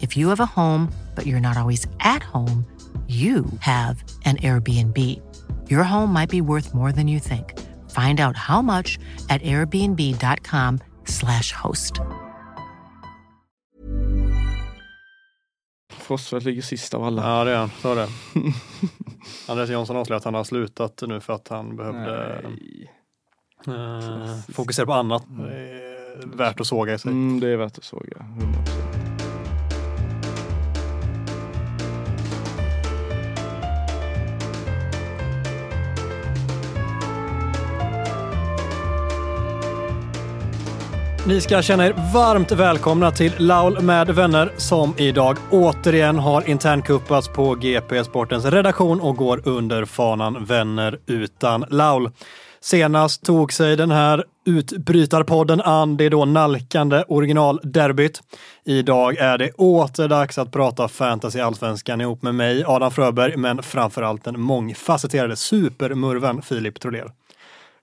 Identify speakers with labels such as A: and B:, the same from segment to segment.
A: If you have a home, but you're not always at home, you have an Airbnb. Your home might be worth more than you think. Find out how much at airbnb.com slash host.
B: Forsfeldt ligger sist av alla.
C: Ja det är han, så är det. Andreas Jonsson avslöjade att han har slutat nu för att han behövde eh, fokusera på annat. Det är värt att såga i sig.
B: Mm, det är värt att såga. 100%.
C: Ni ska känna er varmt välkomna till Laul med vänner som idag återigen har internkuppats på GP Sportens redaktion och går under fanan Vänner utan Laul. Senast tog sig den här utbrytarpodden an det då nalkande originalderbyt. Idag är det åter dags att prata fantasy allsvenskan ihop med mig, Adam Fröberg, men framförallt den mångfacetterade supermurven Filip Troler.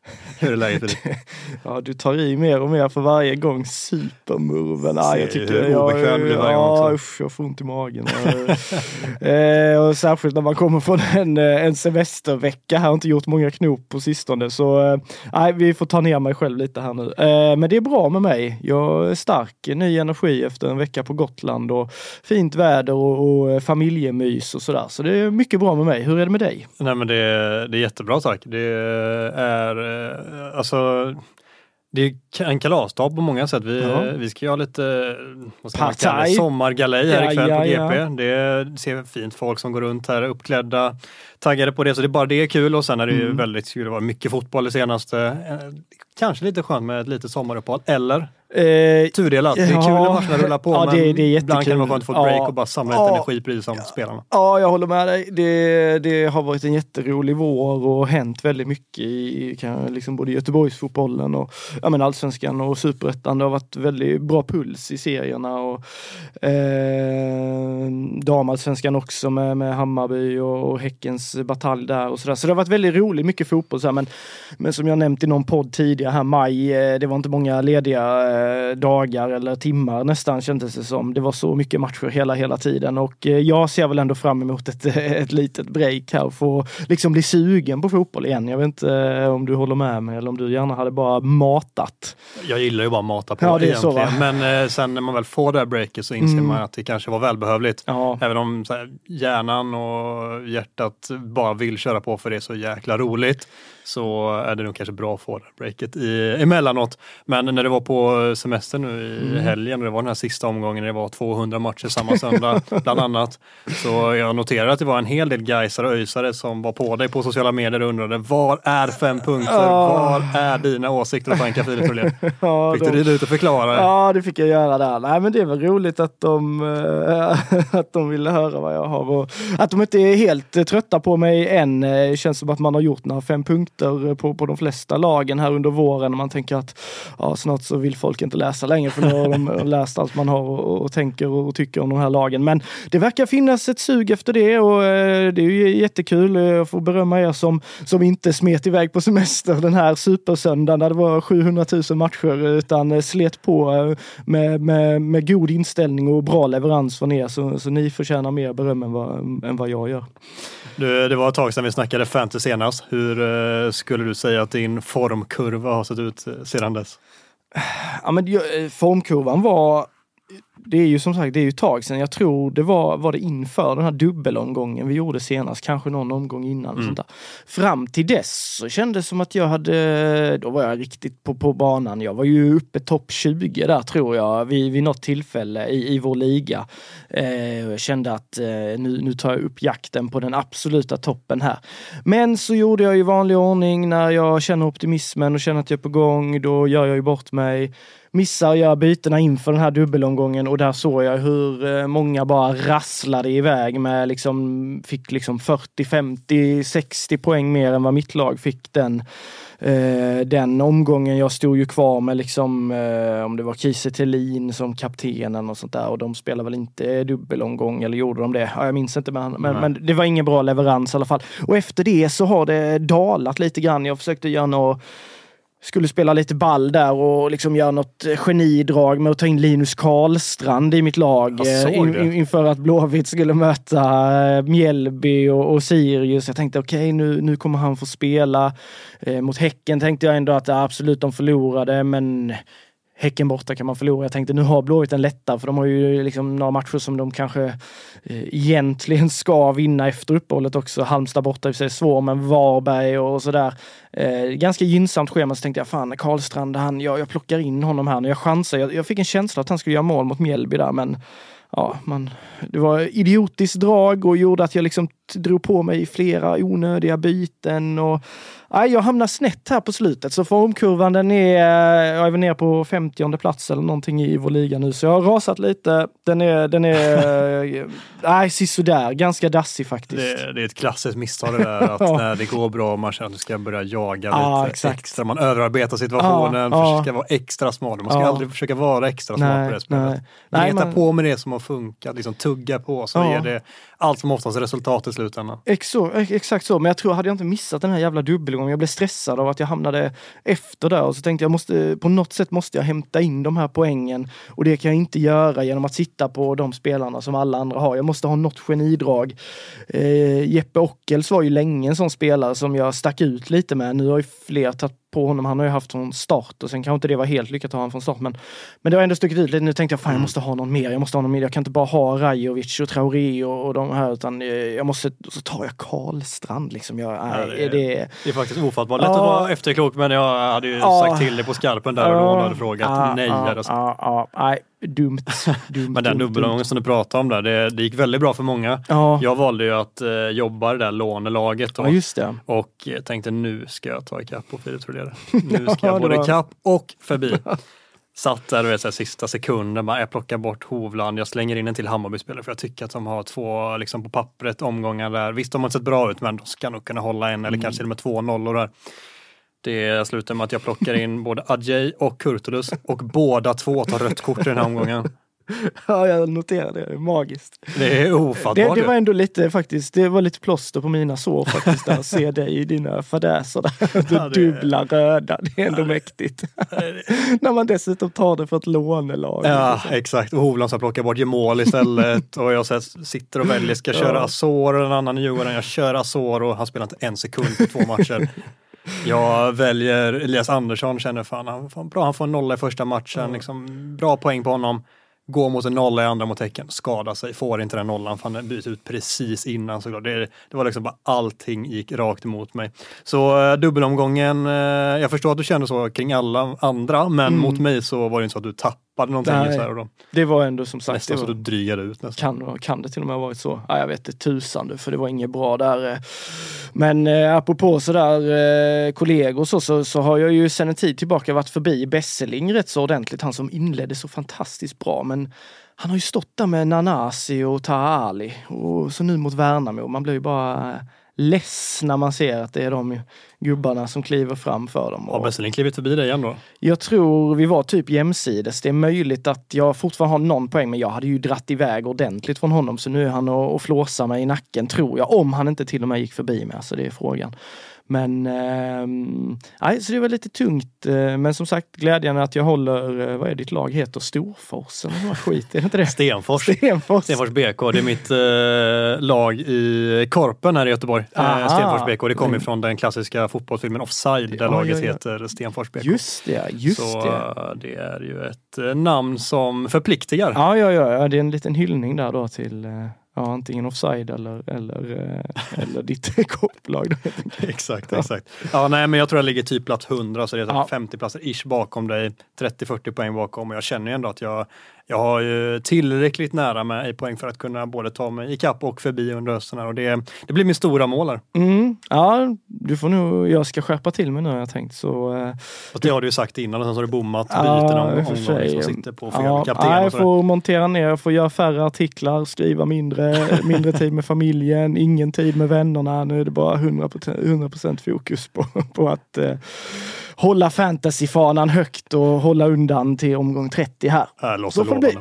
C: Hur är läget Filip?
B: Ja, du tar i mer och mer för varje gång. Supermurven. Ah, jag tycker
C: hur obekväm du varje gång
B: ja,
C: också.
B: usch, jag får ont i magen. eh, och särskilt när man kommer från en, eh, en semestervecka. Här har inte gjort många knop på sistone. Så eh, nej, vi får ta ner mig själv lite här nu. Eh, men det är bra med mig. Jag är stark, ny energi efter en vecka på Gotland och fint väder och, och familjemys och sådär. Så det är mycket bra med mig. Hur är det med dig?
C: Nej men det, det är jättebra tack. Det är eh, alltså det är en kalasdag på många sätt. Vi,
B: Ja.
C: vi ska ju ha lite sommargalej här ikväll
B: ja,
C: på
B: ja.
C: GP. Det ser fint folk som går runt här uppklädda, taggade på det. Så det är bara det är kul och sen är det ju
B: Mm.
C: väldigt kul. Det var mycket fotboll det senaste. Eh, Kanske lite skönt med ett litet sommaruppehåll. Eller
B: Eh,
C: tudelat. Det är kul
B: Ja.
C: när matcherna rullar på
B: Ja,
C: men
B: det- det är
C: ibland kan det vara skönt att få ett break
B: Ja.
C: och bara samla
B: Ja.
C: lite energi precis som spelarna.
B: Ja, jag håller med dig. Det, det har varit en jätterolig vår och hänt väldigt mycket i kan- liksom både Göteborgsfotbollen och ja, men allsvenskan och superettan. Det har varit väldigt bra puls i serierna och eh, damallsvenskan också med, med Hammarby och, och Häckens batalj där och sådär. Så det har varit väldigt roligt, mycket fotboll. Så här, men, men som jag nämnt i någon podd tidigare här, maj, eh, det var inte många lediga eh, dagar eller timmar nästan kändes det som. Det var så mycket matcher hela, hela tiden och eh, jag ser väl ändå fram emot ett, ett litet break här och få liksom bli sugen på fotboll igen. Jag vet inte eh, om du håller med mig eller om du gärna hade bara matat.
C: Jag gillar ju bara att mata på
B: Ja, det är så,
C: egentligen. Men eh, sen när man väl får det här breaket så inser
B: Mm.
C: man att det kanske var välbehövligt.
B: Ja,
C: Även om här, hjärnan och hjärtat bara vill köra på för det är så jäkla roligt så är det nog kanske bra att få det här breaket i, emellanåt. Men när det var på semester nu i
B: Mm.
C: helgen och det var den här sista omgången, det var 200 matcher samma söndag bland annat. Så jag noterade att det var en hel del gaisare och öisare som var på dig på sociala medier och undrade var är fem punkter? Var är dina åsikter och tankar Filip
B: ja,
C: Fick du rida ut och förklara?
B: Ja, det fick jag göra där. Nej, men det är väl roligt att de, eh, att de ville höra vad jag har och att de inte är helt trötta på mig än. Det känns som att man har gjort några fem punkter på, på de flesta lagen här under våren och man tänker att ja, snart så vill folk folk inte läsa längre för nu har de eh, läst allt man har och, och tänker och tycker om de här lagen. Men det verkar finnas ett sug efter det och eh, det är ju jättekul. Eh, jag får berömma er som, som inte smet iväg på semester den här supersöndagen där det var 700 000 matcher eh, utan slet på med, med, med god inställning och bra leverans från er. Så, så ni förtjänar mer beröm än vad, än vad jag gör.
C: Du, det var ett tag sedan vi snackade fantasy senast. Hur skulle du säga att din formkurva har sett ut sedan dess?
B: Ja, men eh, formkurvan var det är ju som sagt, det är ju ett tag sedan. Jag tror det var, var det inför den här dubbelomgången vi gjorde senast, kanske någon omgång innan. Mm. sånt där. Fram till dess så kändes det som att jag hade, då var jag riktigt på, på banan. Jag var ju uppe topp 20 där tror jag vid, vid något tillfälle i, i vår liga. Eh, jag kände att eh, nu, nu tar jag upp jakten på den absoluta toppen här. Men så gjorde jag i vanlig ordning när jag känner optimismen och känner att jag är på gång, då gör jag ju bort mig missar jag bytena inför den här dubbelomgången och där såg jag hur eh, många bara rasslade iväg med liksom, fick liksom 40, 50, 60 poäng mer än vad mitt lag fick den Uh, den omgången. Jag stod ju kvar med liksom, uh, om det var Kiese Thelin som kaptenen och sånt där och de spelade väl inte dubbelomgång eller gjorde de det? Ja, jag minns inte men, men, men, det var ingen bra leverans i alla fall. Och efter det så har det dalat lite grann. Jag försökte göra något skulle spela lite ball där och liksom göra något genidrag med att ta in Linus Karlstrand i mitt lag eh, in, inför att Blåvitt skulle möta eh, Mjällby och, och Sirius. Jag tänkte okej, okay, nu, nu kommer han få spela. Eh, mot Häcken tänkte jag ändå att ja, absolut de förlorade, men Häcken borta kan man förlora. Jag tänkte nu har Blåvitt en lättare för de har ju liksom några matcher som de kanske eh, egentligen ska vinna efter uppehållet också. Halmstad borta i och för sig svår, men Varberg och sådär. Eh, ganska gynnsamt schema så tänkte jag fan Karlstrand, han, jag, jag plockar in honom här nu. Jag chansar. Jag, jag fick en känsla att han skulle göra mål mot Mjällby där men ja, man, det var idiotiskt drag och gjorde att jag liksom drog på mig flera onödiga byten och Nej, jag hamnar snett här på slutet, så formkurvan den är, jag är väl nere på 50 plats eller någonting i vår liga nu, så jag har rasat lite. Den är, den är, nej, sisådär, ganska dassig faktiskt.
C: Det, det, är ett klassiskt misstag det där, att ja. när det går bra och man känner att du ska börja jaga ja, lite exakt. extra, man överarbetar situationen, ja, försöka vara extra smart. Man ska aldrig försöka vara extra smart nej, på det spelet. Nej. Leta på med det som har funkat, liksom tugga på, så ger det allt som oftast resultat i slutändan.
B: Exo, exakt så, men jag tror, hade jag inte missat den här jävla dubbelgången, jag blev stressad av att jag hamnade efter där och så tänkte jag måste, på något sätt måste jag hämta in de här poängen och det kan jag inte göra genom att sitta på de spelarna som alla andra har. Jag måste ha något genidrag. Eh, Jeppe Ockels var ju länge en sån spelare som jag stack ut lite med. Nu har ju fler tagit på honom. Han har ju haft från start och sen kanske inte det var helt lyckat att ha honom från start. Men, men det har ändå stuckit ut lite. Nu tänkte jag fan jag mm. måste ha någon mer. Jag måste ha någon mer. Jag kan inte bara ha Rajovic och Traoré och, och de här utan eh, jag måste, så tar jag Karlstrand liksom. Jag,
C: ja, det, är, det, det är faktiskt ofattbart lätt ja, att vara efterklok men jag hade ju ja, sagt till dig på skarpen där och då hade frågat nej. Ja,
B: ja, ja, dumt. dumt
C: Men den dubbelomgången som du pratade om där, det, det, gick väldigt bra för många. Ja. Jag valde ju att eh, jobba det där lånelaget då,
B: ja,
C: och tänkte nu ska jag ta ikapp Filip Trodere. Nu ska jag både ikapp och förbi. Satt där och vet, så här, sista sekunden, bara, jag plockar bort Hovland, jag slänger in en till Hammarby-spelare för jag tycker att de har två liksom, på pappret omgångar där. Visst, de har sett bra ut men de ska nog kunna hålla en eller mm. kanske till och med två nollor där. Det slutar med att jag plockar in både Adjei och Kurtulus och båda två tar rött kort i den här omgången.
B: Ja, jag noterade det. Magiskt.
C: Det är ofattbart.
B: Det, det var ändå lite faktiskt, det var lite plåster på mina sår faktiskt att se dig i dina fadäser där. Du ja, dubbla röda, det är ändå ja, mäktigt. När man dessutom tar det för ett lånelag.
C: Ja, exakt. Och Hovland ska plocka bort mål istället och jag sitter och väljer, ska jag köra Azor och en annan Djurgården, jag kör Azor och han spelar inte en sekund på två matcher. Jag väljer Elias Andersson, känner fan, han får, bra, han får en nolla i första matchen, mm. liksom, bra poäng på honom. Går mot en nolla i andra mot tecken, skadar sig, får inte den nollan för han byter ut precis innan såklart. Det, det var liksom bara allting gick rakt emot mig. Så uh, dubbelomgången, uh, jag förstår att du kände så kring alla andra, men mm. mot mig så var det inte så att du tappade tappade någonting. Nej, så här och då.
B: Det var ändå som sagt.
C: Nästan
B: så
C: du drygade ut nästan.
B: Kan, kan det till och med ha varit så? Ja, jag vet inte tusan för det var inget bra där. Eh. Men eh, apropå sådär eh, kollegor så, så, så, har jag ju sedan en tid tillbaka varit förbi Besseling rätt så ordentligt. Han som inledde så fantastiskt bra. Men han har ju stått där med Nanasi och Taha Ali och så nu mot Värnamo. Man blir ju bara less när man ser att det är de gubbarna som kliver fram för dem.
C: Har Besselin klivit förbi dig igen då?
B: Jag tror vi var typ jämsides. Det är möjligt att jag fortfarande har någon poäng, men jag hade ju dratt iväg ordentligt från honom. Så nu är han och, och flåsar mig i nacken, tror jag. Om han inte till och med gick förbi mig. Alltså det är frågan. Men eh, så det var lite tungt. Eh, men som sagt glädjande att jag håller, eh, vad är ditt lag heter? Storforsen? Vad skit, är det inte det?
C: Stenfors.
B: Stenfors.
C: Stenfors BK. Det är mitt eh, lag i Korpen här i Göteborg. Eh, Stenfors BK. Det kommer från den klassiska fotbollsfilmen Offside där ja, laget ja, ja. heter Stenfors BK.
B: Just det, just
C: så,
B: det.
C: Det är ju ett namn som förpliktigar.
B: Ja, ja, ja, det är en liten hyllning där då till ja, antingen offside eller, eller, eh, eller ditt kopplag.
C: exakt, exakt. Ja, nej, men jag tror jag ligger typ plats 100 så det är ja. 50 platser ish bakom dig, 30-40 poäng bakom och jag känner ju ändå att jag jag har ju tillräckligt nära mig i poäng för att kunna både ta mig ikapp och förbi under hösten. Och det, det blir min stora mål här.
B: Mm, ja, du får nog, jag ska skärpa till mig nu har jag tänkt. Så,
C: eh, och det har du ju sagt innan och sen så har du bommat ja, byten om, om liksom sitter på fel ja, kapten.
B: Ja, jag får montera ner, jag får göra färre artiklar, skriva mindre, mindre tid med familjen, ingen tid med vännerna. Nu är det bara 100%, 100 fokus på, på att eh, hålla fantasyfanan högt och hålla undan till omgång 30 här.
C: Äh, Så får det bli.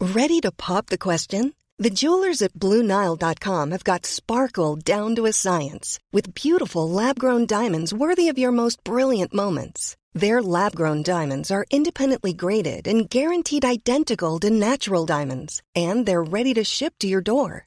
D: Ready to pop the question? The jewelers at BlueNile.com have got sparkle down to a science with beautiful lab-grown diamonds worthy of your most brilliant moments. Their lab-grown diamonds are independently graded and guaranteed identical to natural diamonds, and they're ready to ship to your door.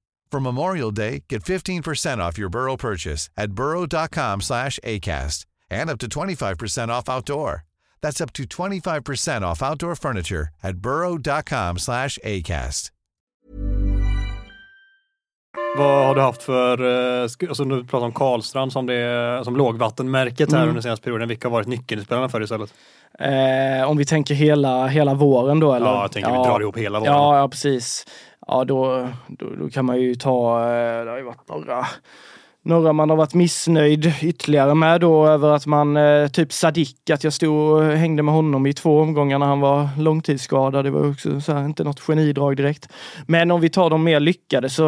E: For Memorial Day, get 15% off your Burrow purchase at burrow.com slash ACAST and up to 25% off outdoor. That's up to 25% off outdoor furniture at burrow.com slash ACAST.
C: Vad har du haft för, eh, alltså nu pratar om Karlstrand som, det, som lågvattenmärket här mm. under senaste perioden. Vilka har varit nyckelspelarna för istället?
B: Eh, om vi tänker hela, hela våren då eller?
C: Ja, jag tänker ja, vi drar ihop hela våren.
B: Ja, ja precis ja då, då, då, kan man ju ta, eh, det har ju varit några några man har varit missnöjd ytterligare med då över att man, eh, typ Sadik, att jag stod och hängde med honom i två omgångar när han var långtidsskadad. Det var också så här, inte något genidrag direkt. Men om vi tar de mer lyckade så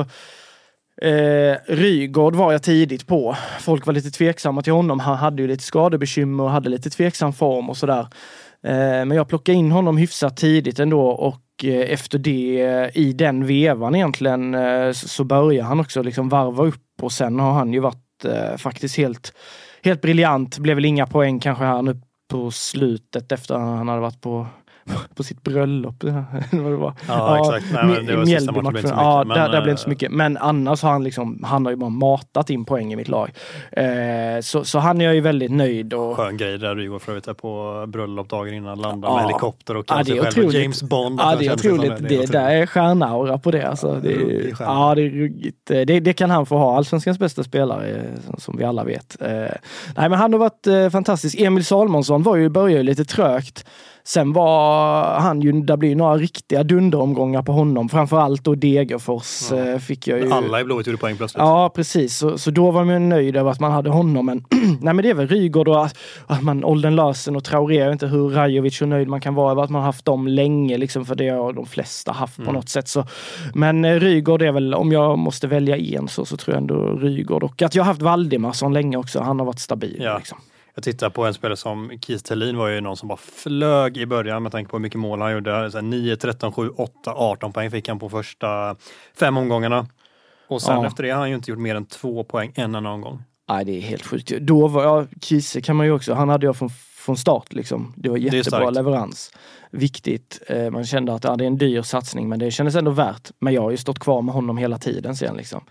B: eh, Rygård var jag tidigt på. Folk var lite tveksamma till honom. Han hade ju lite skadebekymmer och hade lite tveksam form och sådär. Eh, men jag plockade in honom hyfsat tidigt ändå och Eh, efter det, i den vevan egentligen, eh, så börjar han också liksom varva upp och sen har han ju varit eh, faktiskt helt, helt briljant. Blev väl inga poäng kanske här nu på slutet efter han hade varit på på sitt bröllop. vad det var.
C: Ja, ja exakt. Nej, men det var sista matchen
B: mycket, Ja, men, där, där blev inte så mycket. Men annars har han liksom, han har ju bara matat in poäng i mitt lag. Eh, så, så han är jag ju väldigt nöjd. Och...
C: Skön grej där du går för övrigt på bröllop dagen innan, landar ja. med helikopter och ja, sig själv James Bond.
B: Ja, det är otroligt. Det, det, det är stjärnaura på det. Alltså. det, är, ja, det är ruggigt. Det, det kan han få ha, allsvenskans bästa spelare, som vi alla vet. Eh, nej, men han har varit eh, fantastisk. Emil Salmonsson var ju, började ju lite trögt. Sen var han ju, det blir några riktiga dunderomgångar på honom. Framförallt då Degerfors ja. Eh, fick jag ju.
C: Alla i Blåvitt gjorde poäng plötsligt.
B: Ja, precis. Så, så då var man nöjd över att man hade honom. Men, nej, men det är väl Rygaard och att, att man, Olden Larsen och Traoré, jag vet inte hur Rajovic och nöjd man kan vara över att man haft dem länge, liksom, för det har de flesta haft mm. på något sätt. Så, men eh, Rygaard är väl, om jag måste välja en så, så tror jag ändå Rygaard. Och att jag har haft Valdimarsson länge också. Han har varit stabil. Ja. Liksom.
C: Jag tittar på en spelare som Keith Thelin var ju någon som bara flög i början med tanke på hur mycket mål han gjorde. Så här 9, 13, 7, 8, 18 poäng fick han på första fem omgångarna. Och sen
B: Ja.
C: efter det har han ju inte gjort mer än två poäng en enda gång.
B: Nej, det är helt sjukt. Då var jag, Kiese kan man ju också, han hade jag från, från start liksom. Det var jättebra
C: starkt.
B: leverans. Viktigt. Eh, man kände att ja, det är en dyr satsning men det kändes ändå värt. Men jag har ju stått kvar med honom hela tiden sen liksom.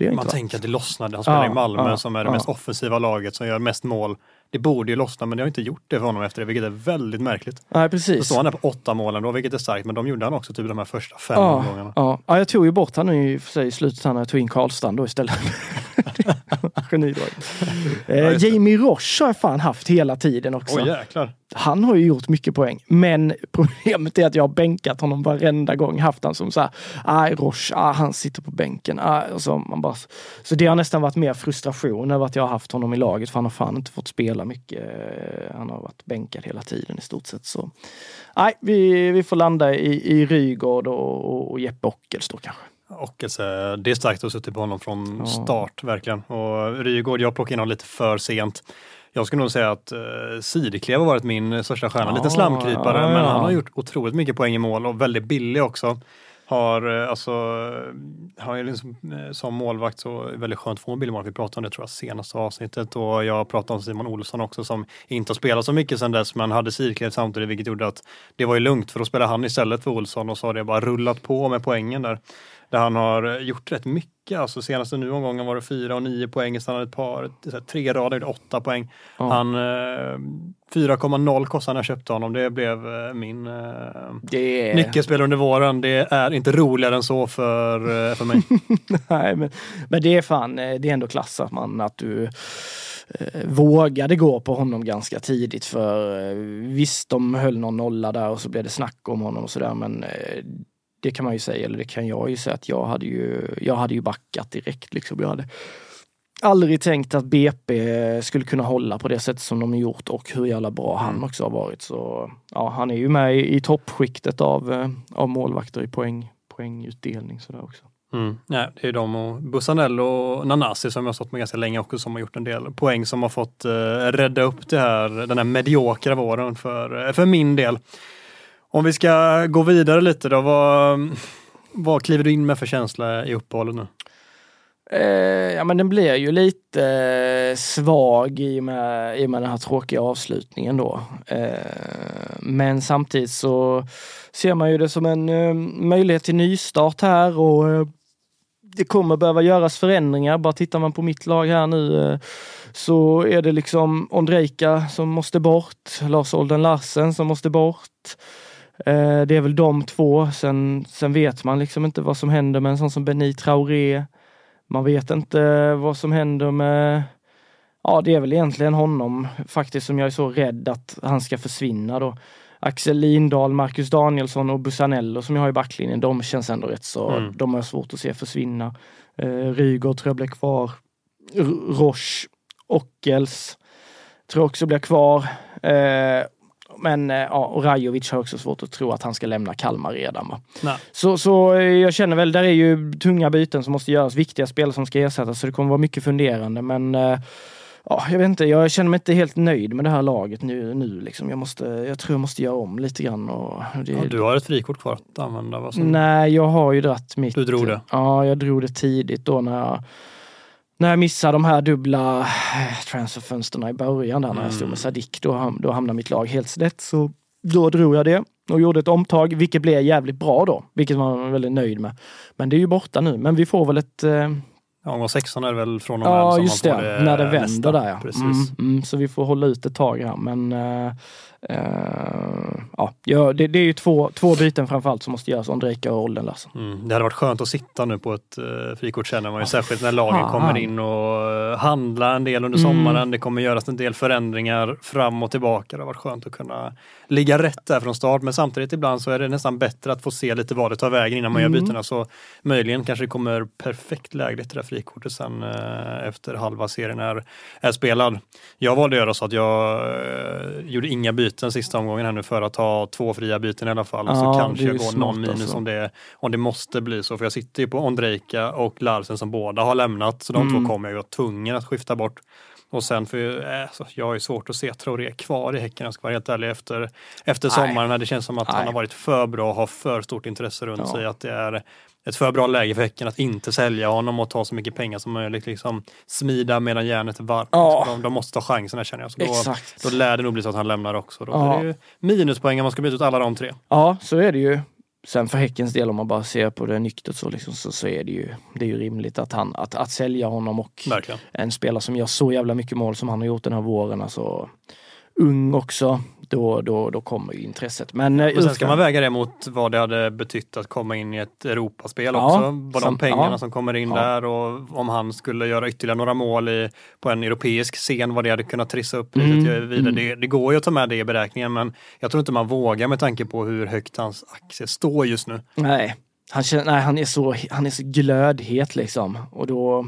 C: Man
B: varit.
C: tänker att det lossnade. Han spelar
B: Ja,
C: i Malmö
B: ja,
C: som är det
B: ja.
C: mest offensiva laget som gör mest mål. Det borde ju lossna men det har inte gjort det för honom efter det, vilket är väldigt märkligt.
B: Nej
C: Så
B: precis.
C: står han där på åtta målen då, vilket är starkt, men de gjorde han också typ de här första fem
B: Ja,
C: omgångarna.
B: ja. ja, jag tog ju bort han nu i för sig i slutet när jag tog in Karlstrand då istället. Genidrag. Eh. Jamie Roche har jag fan haft hela tiden också.
C: Åh jäklar.
B: Han har ju gjort mycket poäng, men problemet är att jag har bänkat honom varenda gång. Haft han som så här, aj Roche, ah, han sitter på bänken. Ah, och så, man bara, så det har nästan varit mer frustration över att jag har haft honom i laget, för han har fan inte fått spela mycket. Eh, Han har varit bänkad hela tiden i stort sett. Så nej, vi, vi får landa i, i Rygaard och, och, och Jeppe Ockels då kanske.
C: Och alltså, det är starkt att ha suttit på honom från
B: Ja.
C: start, verkligen. Och Rygaard, jag plockade in honom lite för sent. Jag skulle nog säga att uh, Sideklev har varit min största stjärna.
B: Ja,
C: lite slamkrypare,
B: ja,
C: men han har gjort otroligt mycket poäng i mål och väldigt billig också. Har eh, alltså, har ju liksom, eh, som målvakt så väldigt skönt att få en billig målvakt. Vi pratade om det tror jag senaste avsnittet och jag pratade om Simon Olsson också som inte har spelat så mycket sedan dess men hade Sideklev samtidigt vilket gjorde att det var ju lugnt för då spelade han istället för Olsson och så har det bara rullat på med poängen där. Där han har gjort rätt mycket, alltså senaste nu omgången var det fyra och nio poäng, sen hade ett par, tre rader, gjorde åtta poäng.
B: Ja.
C: Han eh, 4,0 kostade när jag köpte honom, det blev eh, min eh,
B: Det är...
C: nyckelspelare under våren. Det är inte roligare än så för, eh, för mig.
B: Nej, men, men det är fan, det är ändå klass att man, att du vågade gå på honom ganska tidigt för visst, de höll någon nolla där och så blev det snack om honom och sådär men det kan man ju säga, eller det kan jag ju säga att jag hade ju, jag hade ju backat direkt liksom. Jag hade aldrig tänkt att BP skulle kunna hålla på det sättet som de har gjort och hur jävla bra han också har varit. Så ja, han är ju med i, i toppskiktet av, eh, av målvakter i poäng, poängutdelning sådär också.
C: Mm. Nej, det är de och Bussanello och Nanasi som jag har stått med ganska länge också som har gjort en del poäng som har fått eh, rädda upp det här, den här mediokra våren för, eh, för min del. Om vi ska gå vidare lite då, vad, vad kliver du in med för känsla i uppehållet nu?
B: Eh, ja men den blir ju lite eh, svag i och, med, i och med den här tråkiga avslutningen då. Eh, men samtidigt så ser man ju det som en eh, möjlighet till nystart här och eh, det kommer behöva göras förändringar. Bara tittar man på mitt lag här nu eh, så är det liksom Ondrejka som måste bort, Lars Olden Larsen som måste bort. Eh, det är väl de två. Sen, sen vet man liksom inte vad som händer med en sån som Benny Traoré. Man vet inte vad som händer med Ja, det är väl egentligen honom faktiskt som jag är så rädd att han ska försvinna då. Axel Lindahl, Marcus Danielsson och Busanello som jag har i backlinjen, de känns ändå rätt så,
C: Mm.
B: de har svårt att se försvinna. Eh, Rygaard tror jag blir kvar. R- Roche, Ockels tror jag också blir kvar. Eh, men eh, ja, och Rajovic har också svårt att tro att han ska lämna Kalmar redan. Va?
C: Nej.
B: Så, så eh, jag känner väl, där är ju tunga byten som måste göras, viktiga spel som ska ersättas, så det kommer vara mycket funderande. Men eh, ja, jag vet inte, jag känner mig inte helt nöjd med det här laget nu. nu liksom. jag, måste, jag tror jag måste göra om lite grann. Och det,
C: Ja, du har ett frikort kvar att använda. Vad som...
B: Nej, jag har ju dratt mitt.
C: Du drog det?
B: Ja, jag drog det tidigt då när jag när jag missade de här dubbla eh, transferfönsterna i början där när jag stod
C: Mm.
B: med Sadik, då, ham- då hamnade mitt lag helt snett. Så då drog jag det och gjorde ett omtag, vilket blev jävligt bra då. Vilket man var väldigt nöjd med. Men det är ju borta nu, men vi får väl ett... Eh,
C: Ja, Omgång 16 är det väl från och med
B: ja, just
C: får
B: det. När det vänder
C: nästa.
B: där ja.
C: Precis.
B: Mm, mm, så vi får hålla ut ett tag här. Men eh, eh, ja, det, det är ju två, två byten framförallt som måste göras. Ondrejka och Olden Larsson.
C: Mm. Det hade varit skönt att sitta nu på ett uh, frikort känner man ju, särskilt när lagen
B: fan.
C: kommer in och uh, handlar en del under
B: Mm.
C: sommaren. Det kommer göras en del förändringar fram och tillbaka. Det har varit skönt att kunna ligga rätt där från start, men samtidigt ibland så är det nästan bättre att få se lite vad det tar vägen innan man
B: Mm.
C: gör bytena. Så möjligen kanske det kommer perfekt lägligt det där frikortet sen uh, efter halva serien är, är spelad. Jag valde att göra så att jag uh, gjorde inga byten sista omgången här nu för att ha två fria byten i alla fall.
B: Ja,
C: så kanske jag går någon minus
B: alltså.
C: om det, om det måste bli så. För jag sitter ju på Ondrejka och Larsen som båda har lämnat. Så de
B: Mm.
C: två kommer jag ju vara tvungen att skifta bort. Och sen, för äh, så jag har ju svårt att se Traoré kvar i Häcken, jag ska vara helt ärlig, efter, efter sommaren. När det känns som att
B: Nej.
C: han har varit för bra och har för stort intresse runt
B: Ja.
C: sig. Att det är ett för bra läge för Häcken att inte sälja honom och ta så mycket pengar som möjligt. Liksom, smida medan järnet är varmt.
B: Ja.
C: De, de måste ta chansen här känner jag. Så då,
B: Exakt.
C: då lär det nog bli så att han lämnar också. Då
B: Ja.
C: är det ju minuspoäng om man ska byta ut alla de tre.
B: Ja, så är det ju. Sen för Häckens del om man bara ser på det nyktert så, liksom, så, så är det ju, det är ju rimligt att, han, att, att sälja honom och
C: Verkligen.
B: en spelare som gör så jävla mycket mål som han har gjort den här våren. Alltså, ung också, då, då, då kommer ju intresset. Men, eh,
C: Men sen ska man väga det mot vad det hade betytt att komma in i ett Europaspel
B: Ja,
C: också. Vad de pengarna
B: ja.
C: som kommer in
B: Ja.
C: där och om han skulle göra ytterligare några mål i, på en europeisk scen, vad det hade kunnat trissa upp
B: Mm,
C: vidare.
B: mm.
C: Det, det går ju att ta med det i beräkningen men jag tror inte man vågar med tanke på hur högt hans aktie står just nu.
B: Nej, han, känner, nej, han, är så, han är så glödhet liksom. Och då,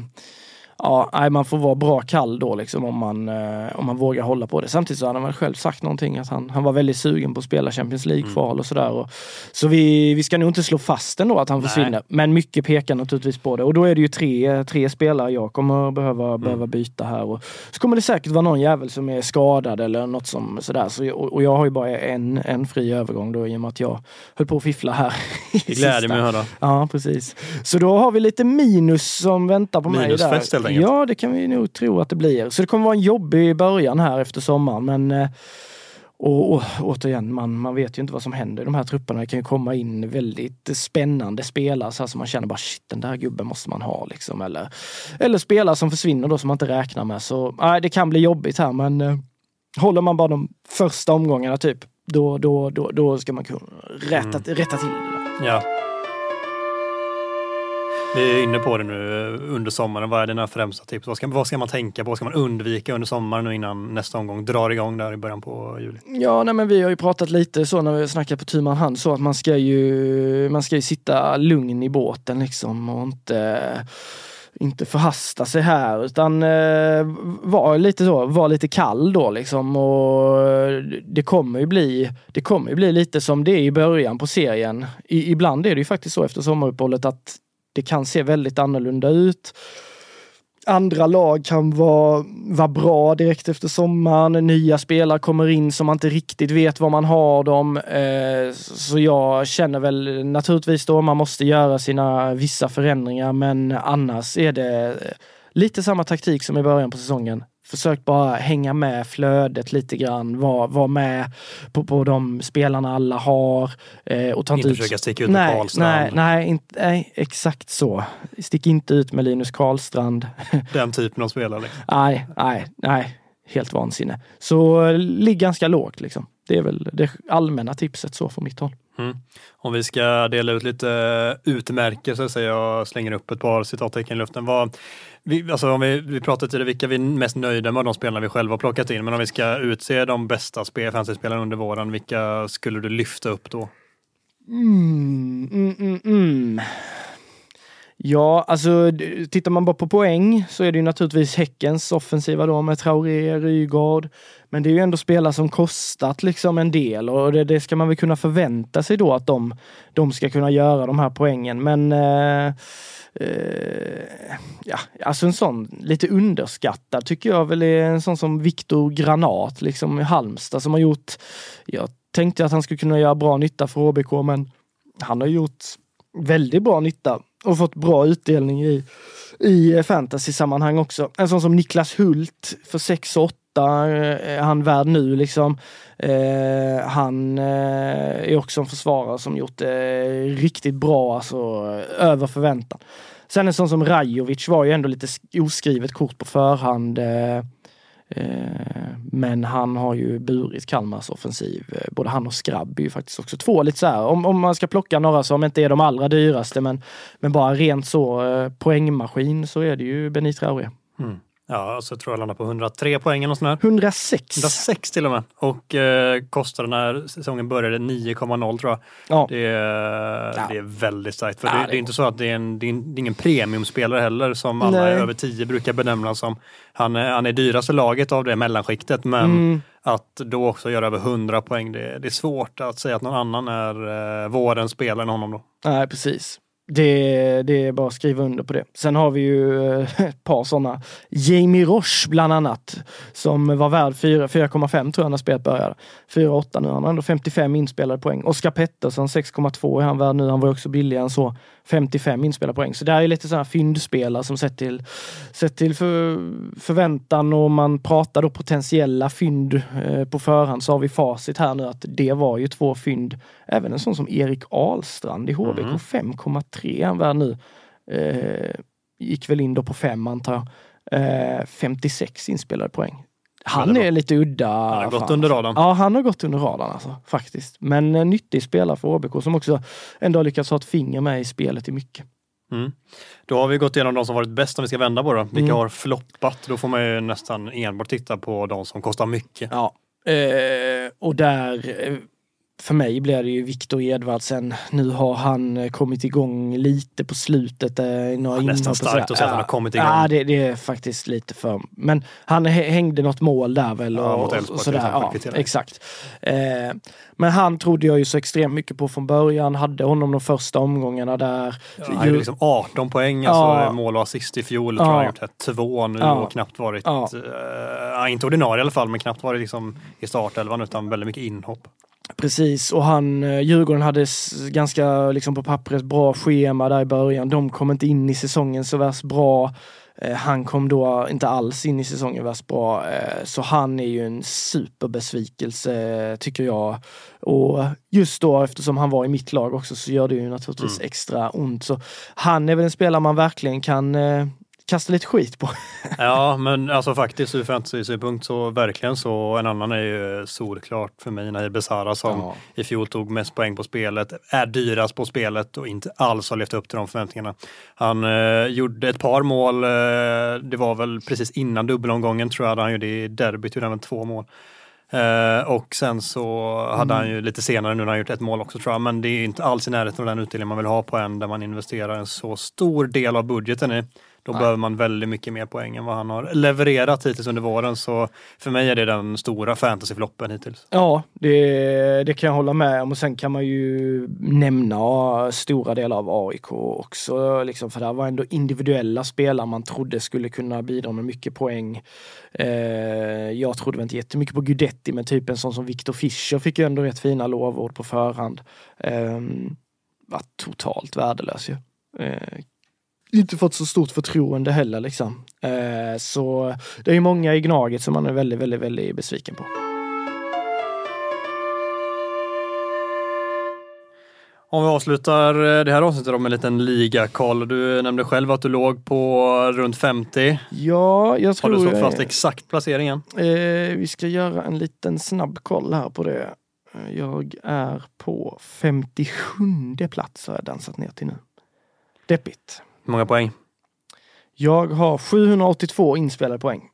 B: ja, nej, man får vara bra kall då liksom om man, eh, om man vågar hålla på det. Samtidigt så har han väl själv sagt någonting att han, han var väldigt sugen på att spela Champions League-kval och sådär. Och, så vi, vi ska nog inte slå fast ändå att han
C: Nej.
B: försvinner. Men mycket pekar naturligtvis på det. Och då är det ju tre, tre spelare jag kommer behöva, behöva byta här. Och så kommer det säkert vara någon jävel som är skadad eller något som sådär. Så, och, och jag har ju bara en, en fri övergång då i och med att jag höll på att fiffla här.
C: Det gläder mig att höra.
B: Ja, precis. Så då har vi lite minus som väntar på mig
C: Minusfest,
B: där.
C: Helt enkelt.
B: Ja, det kan vi nog tro att det blir. Så det kommer vara en jobbig början här efter sommaren. Men eh, och, och återigen, man, man vet ju inte vad som händer i de här trupperna. Det kan ju komma in väldigt spännande spelare så här som man känner bara shit, den där gubben måste man ha liksom. Eller, eller spelare som försvinner då som man inte räknar med. Så nej, det kan bli jobbigt här men eh, håller man bara de första omgångarna typ, då, då, då, då ska man kunna rätta, rätta till det. där.
C: Ja. Vi är inne på det nu eh, under sommaren. Vad är dina främsta tips? Vad ska, vad ska man tänka på? Vad ska man undvika under sommaren nu innan nästa omgång drar igång där i början på juli?
B: Ja, nej, men vi har ju pratat lite så när vi snackar snackat på tu man hand så att man ska ju, man ska ju sitta lugn i båten liksom och inte inte förhasta sig här utan eh, vara lite så, var lite kall då liksom och eh, det kommer ju bli, det kommer ju bli lite som det är i början på serien. I, ibland är det ju faktiskt så efter sommaruppehållet att det kan se väldigt annorlunda ut andra lag kan vara, vara bra direkt efter sommaren. Nya spelare kommer in som man inte riktigt vet var man har dem. Eh, så jag känner väl naturligtvis då man måste göra sina vissa förändringar men annars är det eh, lite samma taktik som i början på säsongen. Försök bara hänga med flödet lite grann, var, var med på, på de spelarna alla har. Eh, och inte, ut-
C: försöka sticka ut med
B: nej,
C: Karlstrand.
B: nej, nej, inte, nej, exakt så. Stick inte ut med Linus Karlstrand.
C: Den typen av spelare. Liksom.
B: Nej, nej, nej. Helt vansinne. Så eh, ligg ganska lågt liksom. Det är väl det allmänna tipset så från mitt håll.
C: Mm. Om vi ska dela ut lite eh, utmärkelser så jag slänger upp ett par citattecken i luften. Vad, vi, alltså om vi, vi pratade tidigare vilka vi är mest nöjda med av de spelarna vi själva har plockat in. Men om vi ska utse de bästa spelarna under våren, vilka skulle du lyfta upp då?
B: Mm, mm, mm, mm. Ja, alltså tittar man bara på poäng så är det ju naturligtvis Häckens offensiva då med Traoré, Rygaard. Men det är ju ändå spelare som kostat liksom en del och det, det ska man väl kunna förvänta sig då att de, de ska kunna göra de här poängen. Men eh, eh, ja, alltså en sån lite underskattad tycker jag väl är en sån som Viktor Granat liksom i Halmstad som har gjort, jag tänkte att han skulle kunna göra bra nytta för HBK men han har gjort väldigt bra nytta och fått bra utdelning i, i eh, fantasy-sammanhang också. En sån som Niklas Hult för 6-8 eh, är han värd nu liksom. Eh, han eh, är också en försvarare som gjort det riktigt bra, alltså över förväntan. Sen en sån som Rajovic var ju ändå lite oskrivet kort på förhand. Eh, men han har ju burit Kalmars offensiv. Eh, både han och Skrabb är ju faktiskt också två lite så här, om, om man ska plocka några som inte är de allra dyraste men, men bara rent så eh, poängmaskin så är det ju Benit Traoré.
C: Mm. Ja, så tror jag landar på 103 poäng eller sånt där.
B: 106!
C: 106 till och med. Och eh, kostade när säsongen började 9,0 tror jag.
B: Ja.
C: Det, är, det är väldigt starkt. För
B: Ja,
C: det,
B: det
C: är inte så att det är, en, det är, ingen premiumspelare heller som alla
B: Nej.
C: över 10 brukar benämnas som. Han är, han är dyraste laget av det mellanskiktet men
B: Mm.
C: att då också göra över 100 poäng, det, det är svårt att säga att någon annan är eh, vårens spelare än honom då.
B: Nej, precis. Det, det är bara att skriva under på det. Sen har vi ju eh, ett par sådana. Jamie Roche bland annat. Som var värd 4,5 tror jag när spelet började. 4,8 nu. Han har ändå 55 inspelade poäng. Oskar Pettersson 6,2 är han värd nu. Han var också billigare än så. 55 inspelade poäng. Så det är lite sådana fyndspelare som sett till, sett till för, förväntan och man pratar då potentiella fynd eh, på förhand så har vi facit här nu att det var ju två fynd. Även en sån som Erik Ahlstrand i HBK mm. 5,3 är han värd nu. Eh, gick väl in då på 5 antar jag. Eh, 56 inspelade poäng. Han är lite udda.
C: Han har gått under radarn.
B: Ja, han har gått under radarn alltså, faktiskt. Men en nyttig spelare för ABK som också ändå lyckats ha ett finger med i spelet i mycket.
C: Mm. Då har vi gått igenom de som varit bäst om vi ska vända på det. Vilka mm. har floppat? Då får man ju nästan enbart titta på de som kostar mycket.
B: Ja, eh, och där eh, för mig blir det ju Viktor Edvardsen. Nu har han eh, kommit igång lite på slutet. Eh, några
C: ja, nästan starkt att säga att han har kommit igång.
B: Ja, det, det, är faktiskt lite för... Men han hängde något mål där väl. Och, ja, mot Elfsborg. Sådär. Ja, exakt. Eh, men han trodde jag ju så extremt mycket på från början. Hade honom de första omgångarna där.
C: Ja, han hade liksom 18 poäng, alltså ja. mål och assist i fjol. Ja. Tror han gjort här, två nu och knappt varit, eh, inte ordinarie i alla fall, men knappt varit liksom i startelvan utan väldigt mycket inhopp.
B: Precis, och han, eh, Djurgården hade ganska liksom på pappret bra schema där i början. De kom inte in i säsongen så värst bra. Eh, han kom då inte alls in i säsongen värst bra. Eh, så han är ju en superbesvikelse tycker jag. Och just då eftersom han var i mitt lag också så gör det ju naturligtvis mm. extra ont. Så han är väl en spelare man verkligen kan kasta lite skit på.
C: ja, men alltså faktiskt ur fantasy-synpunkt så verkligen så. En annan är ju solklart för mig, Nahir Besara som ja. i fjol tog mest poäng på spelet, är dyrast på spelet och inte alls har levt upp till de förväntningarna. Han eh, gjorde ett par mål, eh, det var väl precis innan dubbelomgången tror jag, han gjorde i derbyt, gjorde han två mål. Uh, och sen så hade mm. han ju lite senare nu när han gjort ett mål också tror jag, men det är inte alls i närheten av den utdelning man vill ha på en där man investerar en så stor del av budgeten i. Då Nej. behöver man väldigt mycket mer poäng än vad han har levererat hittills under våren. Så för mig är det den stora fantasyfloppen hittills.
B: Ja, det, det kan jag hålla med om. Och sen kan man ju nämna stora delar av AIK också. Liksom, för det var ändå individuella spelare man trodde skulle kunna bidra med mycket poäng. Eh, jag trodde väl inte jättemycket på Gudetti, men typ en sån som Viktor Fischer fick ju ändå rätt fina lovord på förhand. Eh, var totalt värdelös ju. Eh, inte fått så stort förtroende heller liksom. Eh, så det är många i Gnaget som man är väldigt, väldigt, väldigt besviken på.
C: Om vi avslutar eh, det här avsnittet med en liten ligakoll. Du nämnde själv att du låg på runt 50.
B: Ja, jag tror...
C: Har du slagit fast exakt placeringen?
B: Eh, vi ska göra en liten snabb koll här på det. Eh, jag är på 57 plats har jag dansat ner till nu. Deppigt.
C: Hur många poäng?
B: Jag har 782 inspelade poäng.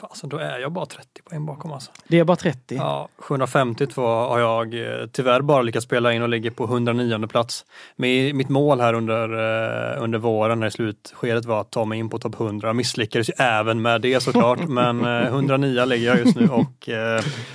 C: Fasen, då är jag bara 30 poäng bakom alltså.
B: Det är bara 30?
C: Ja, 752 har jag eh, tyvärr bara lyckats spela in och ligger på 109 plats. Men mitt mål här under, eh, under våren när slutskedet var att ta mig in på topp 100. Jag misslyckades ju även med det såklart, men 109 eh, ligger jag just nu och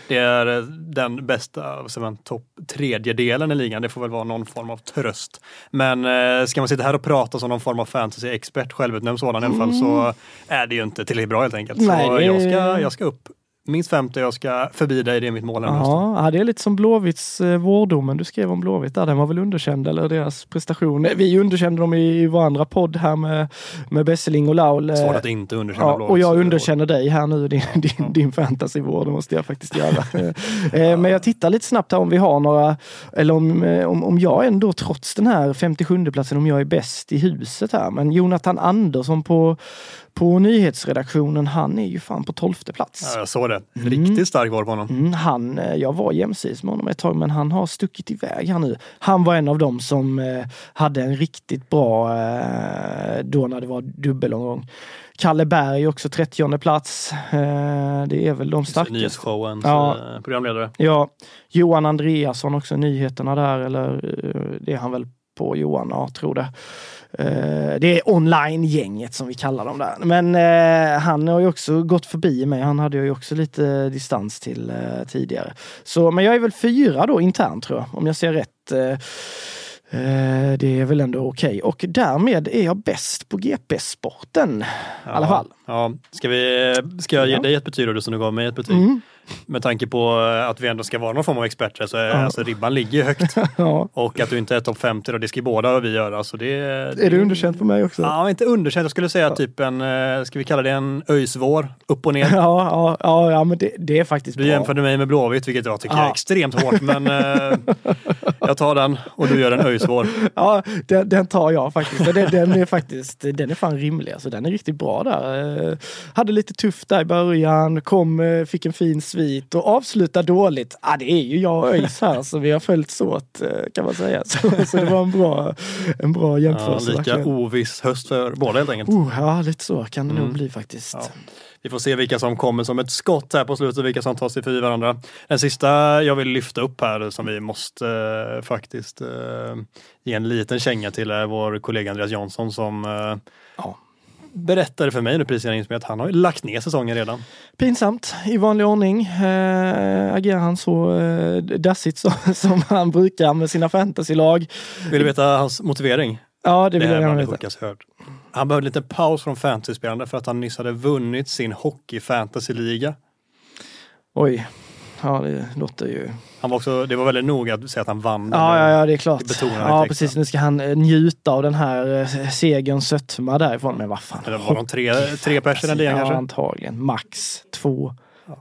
C: det är den bästa topp tredjedelen i ligan. Det får väl vara någon form av tröst. Men ska man sitta här och prata som någon form av fantasy-expert, självutnämnd sådan i alla fall, så mm. är det ju inte tillräckligt bra helt enkelt. Nej, jag ska, jag ska upp minst 50 jag ska förbi dig, det är mitt mål.
B: Ja, det är lite som Blåvitts eh, vårdomen du skrev om Blåvitt där, den var väl underkänd eller deras prestation. Vi underkände dem i, i vår andra podd här med, med Besseling och Laul.
C: Svårt att inte underkänna
B: ja, Och jag underkänner dig här nu, din, din, ja. din fantasyvård, det måste jag faktiskt göra. Eh, men jag tittar lite snabbt här om vi har några, eller om, eh, om, om jag ändå trots den här 57 platsen, om jag är bäst i huset här. Men Jonathan Andersson på på nyhetsredaktionen, han är ju fan på tolfte plats.
C: Ja, jag såg det. Mm. Riktigt mm. stark var på honom.
B: Mm, han, eh, jag var jämsides med honom ett tag men han har stuckit iväg här nu. Han var en av dem som eh, hade en riktigt bra eh, då när det var dubbelomgång. Kalle Berg också 30 plats. Eh, det är väl de starkaste.
C: Nyhetsshowens ja. Eh, programledare.
B: Ja. Johan Andreasson också, nyheterna där, eller eh, det är han väl på Johan, ja tror det. Eh, det är online-gänget som vi kallar dem där. Men eh, han har ju också gått förbi mig. Han hade ju också lite distans till eh, tidigare. Så, men jag är väl fyra då internt tror jag, om jag ser rätt. Eh, det är väl ändå okej. Och därmed är jag bäst på GP-sporten. I alla fall.
C: Ja. Ska, vi, ska jag ge
B: Ja.
C: dig ett betyg då, som du gav mig ett betyg?
B: Mm.
C: Med tanke på eh, att vi ändå ska vara någon form av experter så är alltså, ribban ligger högt.
B: Ja.
C: Och att du inte är topp 50 då, det ska ju båda vi göra. Så det,
B: Är det underkänt på mig också?
C: Ja, inte underkänt. Jag skulle säga typ en, eh, ska vi kalla det en öjsvår? Upp och ner.
B: Ja, ja, ja, ja men det, det är faktiskt
C: Du
B: bra.
C: jämförde mig med Blåvitt, vilket jag tycker är
B: Ja.
C: extremt hårt. Men eh, jag tar den och du gör en öjsvår.
B: Ja, den, den tar jag faktiskt. Den, den är faktiskt, den är fan rimlig. Alltså, den är riktigt bra där. Eh, hade lite tufft där i början, kom, eh, fick en fin svit och avsluta dåligt. Ah, det är ju jag och ÖIS här, så vi har följts åt eh, kan man säga. Så, så det var en bra, en bra
C: Ja,
B: jämförelse.
C: lika
B: verkligen.
C: oviss höst för båda helt enkelt.
B: Oh, ja, lite så kan det nog
C: Mm.
B: bli faktiskt.
C: Ja. Vi får se vilka som kommer som ett skott här på slutet, vilka som tar sig förbi varandra. Den sista jag vill lyfta upp här som vi måste eh, faktiskt eh, ge en liten känga till är vår kollega Andreas Jansson som eh,
B: Ja.
C: Berättade för mig nu precis inspelningen att han har lagt ner säsongen redan.
B: Pinsamt i vanlig ordning. Eh, agerar han så eh, dassigt så, som han brukar med sina fantasylag.
C: Vill du veta hans motivering?
B: Ja, det
C: Det
B: vill jag
C: här
B: gärna
C: det
B: veta.
C: jag. Han behövde en liten paus från fantasyspelande för att han nyss hade vunnit sin hockey fantasyliga.
B: Oj. Ja, det låter ju...
C: Han var också, det var väldigt noga att säga att han vann.
B: Ja, ja, ja, det är klart.
C: Det
B: Ja, precis. Nu ska han eh, njuta av den här eh, segerns sötma därifrån. Men vad fan.
C: Eller var de tre, tre personer i den
B: ja,
C: kanske?
B: antagligen. Max två.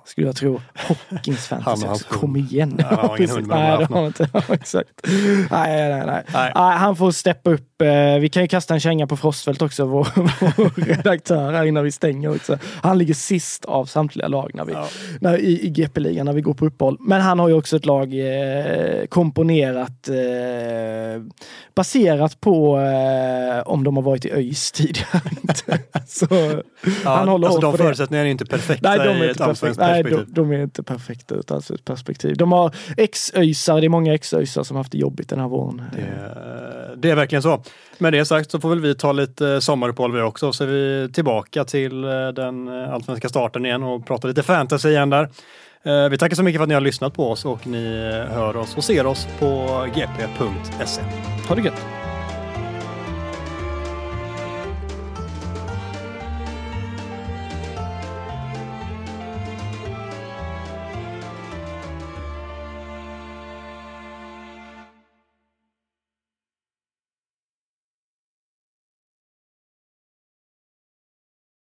B: Skulle jag tro.
C: Han
B: fantasy.
C: och hans
B: Kom igen.
C: Ja, han har ingen
B: Precis. nej,
C: han
B: det
C: har
B: han inte. Ja, exakt. Nej, nej, nej.
C: Nej.
B: nej. Han får steppa upp. Eh, Vi kan ju kasta en känga på Frostfeldt också, vår, vår redaktör här innan vi stänger också. Han ligger sist av samtliga lag när vi,
C: Ja.
B: när, i, i GP-ligan när vi går på uppehåll. Men han har ju också ett lag eh, komponerat eh, baserat på eh, om de har varit i ÖIS tidigare. Så
C: Ja,
B: han håller
C: alltså de förutsättningarna är inte perfekta
B: Nej, de
C: i
B: är
C: ett
B: inte
C: allsvenskt
B: perfekta. Nej,
C: perspektiv.
B: de, de är inte perfekta ur ett allsvenskt perspektiv. De har ex-öisar, det är många ex-öisar som haft det jobbigt den här våren.
C: Det, det är verkligen så. Med det sagt så får väl vi ta lite sommaruppehåll vi också, så är vi tillbaka till eh, den eh, allsvenska starten igen och prata lite fantasy igen där. Eh, Vi tackar så mycket för att ni har lyssnat på oss och ni hör oss och ser oss på gp.se.
B: Ha det gött!